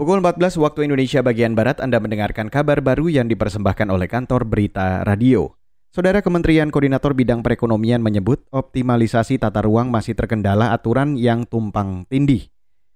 Pukul 14 waktu Indonesia bagian Barat Anda mendengarkan kabar baru yang dipersembahkan oleh kantor Berita Radio. Saudara Kementerian Koordinator Bidang Perekonomian menyebut optimalisasi tata ruang masih terkendala aturan yang tumpang tindih.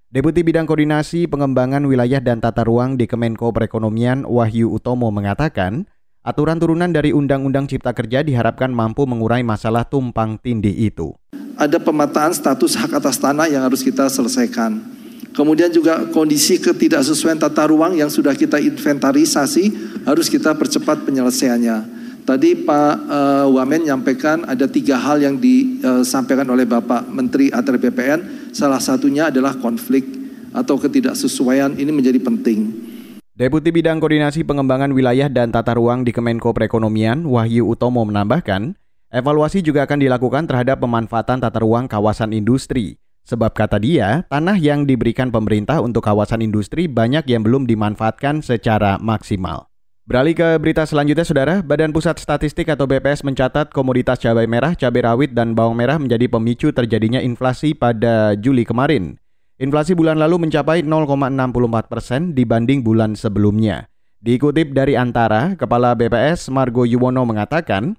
Deputi Bidang Koordinasi Pengembangan Wilayah dan Tata Ruang di Kemenko Perekonomian Wahyu Utomo mengatakan, aturan turunan dari Undang-Undang Cipta Kerja diharapkan mampu mengurai masalah tumpang tindih itu. Ada pemetaan status hak atas tanah yang harus kita selesaikan Kemudian juga kondisi ketidaksesuaian tata ruang yang sudah kita inventarisasi harus kita percepat penyelesaiannya. Tadi Pak uh, Wamen menyampaikan ada tiga hal yang disampaikan oleh Bapak Menteri ATR BPN. Salah satunya adalah konflik atau ketidaksesuaian ini menjadi penting. Deputi Bidang Koordinasi Pengembangan Wilayah dan Tata Ruang di Kemenko Perekonomian, Wahyu Utomo menambahkan, evaluasi juga akan dilakukan terhadap pemanfaatan tata ruang kawasan industri Sebab kata dia, tanah yang diberikan pemerintah untuk kawasan industri banyak yang belum dimanfaatkan secara maksimal. Beralih ke berita selanjutnya, Saudara. Badan Pusat Statistik atau BPS mencatat komoditas cabai merah, cabai rawit, dan bawang merah menjadi pemicu terjadinya inflasi pada Juli kemarin. Inflasi bulan lalu mencapai 0,64 persen dibanding bulan sebelumnya. Dikutip dari Antara, Kepala BPS Margo Yuwono mengatakan,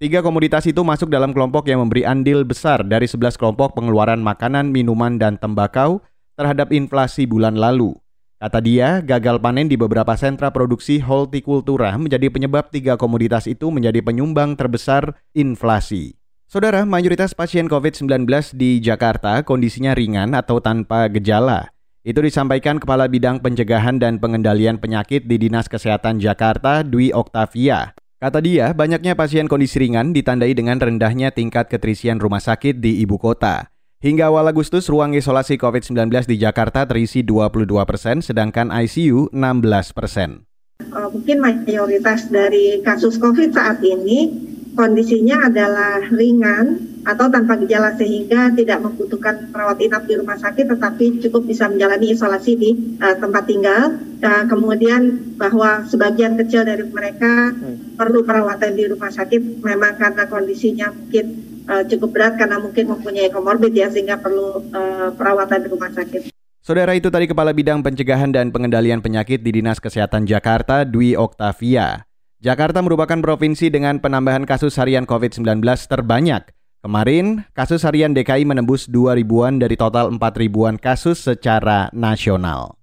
Tiga komoditas itu masuk dalam kelompok yang memberi andil besar dari 11 kelompok pengeluaran makanan, minuman, dan tembakau terhadap inflasi bulan lalu. Kata dia, gagal panen di beberapa sentra produksi hortikultura menjadi penyebab tiga komoditas itu menjadi penyumbang terbesar inflasi. Saudara, mayoritas pasien COVID-19 di Jakarta kondisinya ringan atau tanpa gejala. Itu disampaikan Kepala Bidang Pencegahan dan Pengendalian Penyakit di Dinas Kesehatan Jakarta, Dwi Oktavia. Kata dia, banyaknya pasien kondisi ringan ditandai dengan rendahnya tingkat keterisian rumah sakit di ibu kota. Hingga awal Agustus, ruang isolasi COVID-19 di Jakarta terisi 22 persen, sedangkan ICU 16 persen. Uh, mungkin mayoritas dari kasus COVID saat ini kondisinya adalah ringan atau tanpa gejala sehingga tidak membutuhkan perawat inap di rumah sakit tetapi cukup bisa menjalani isolasi di uh, tempat tinggal. Uh, kemudian bahwa sebagian kecil dari mereka hmm. perlu perawatan di rumah sakit memang karena kondisinya mungkin uh, cukup berat karena mungkin mempunyai komorbid ya sehingga perlu uh, perawatan di rumah sakit. Saudara itu tadi Kepala Bidang Pencegahan dan Pengendalian Penyakit di Dinas Kesehatan Jakarta, Dwi Oktavia. Jakarta merupakan provinsi dengan penambahan kasus harian COVID-19 terbanyak. Kemarin, kasus harian DKI menembus 2 ribuan dari total 4 ribuan kasus secara nasional.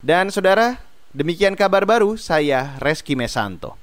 Dan saudara, demikian kabar baru saya Reski Mesanto.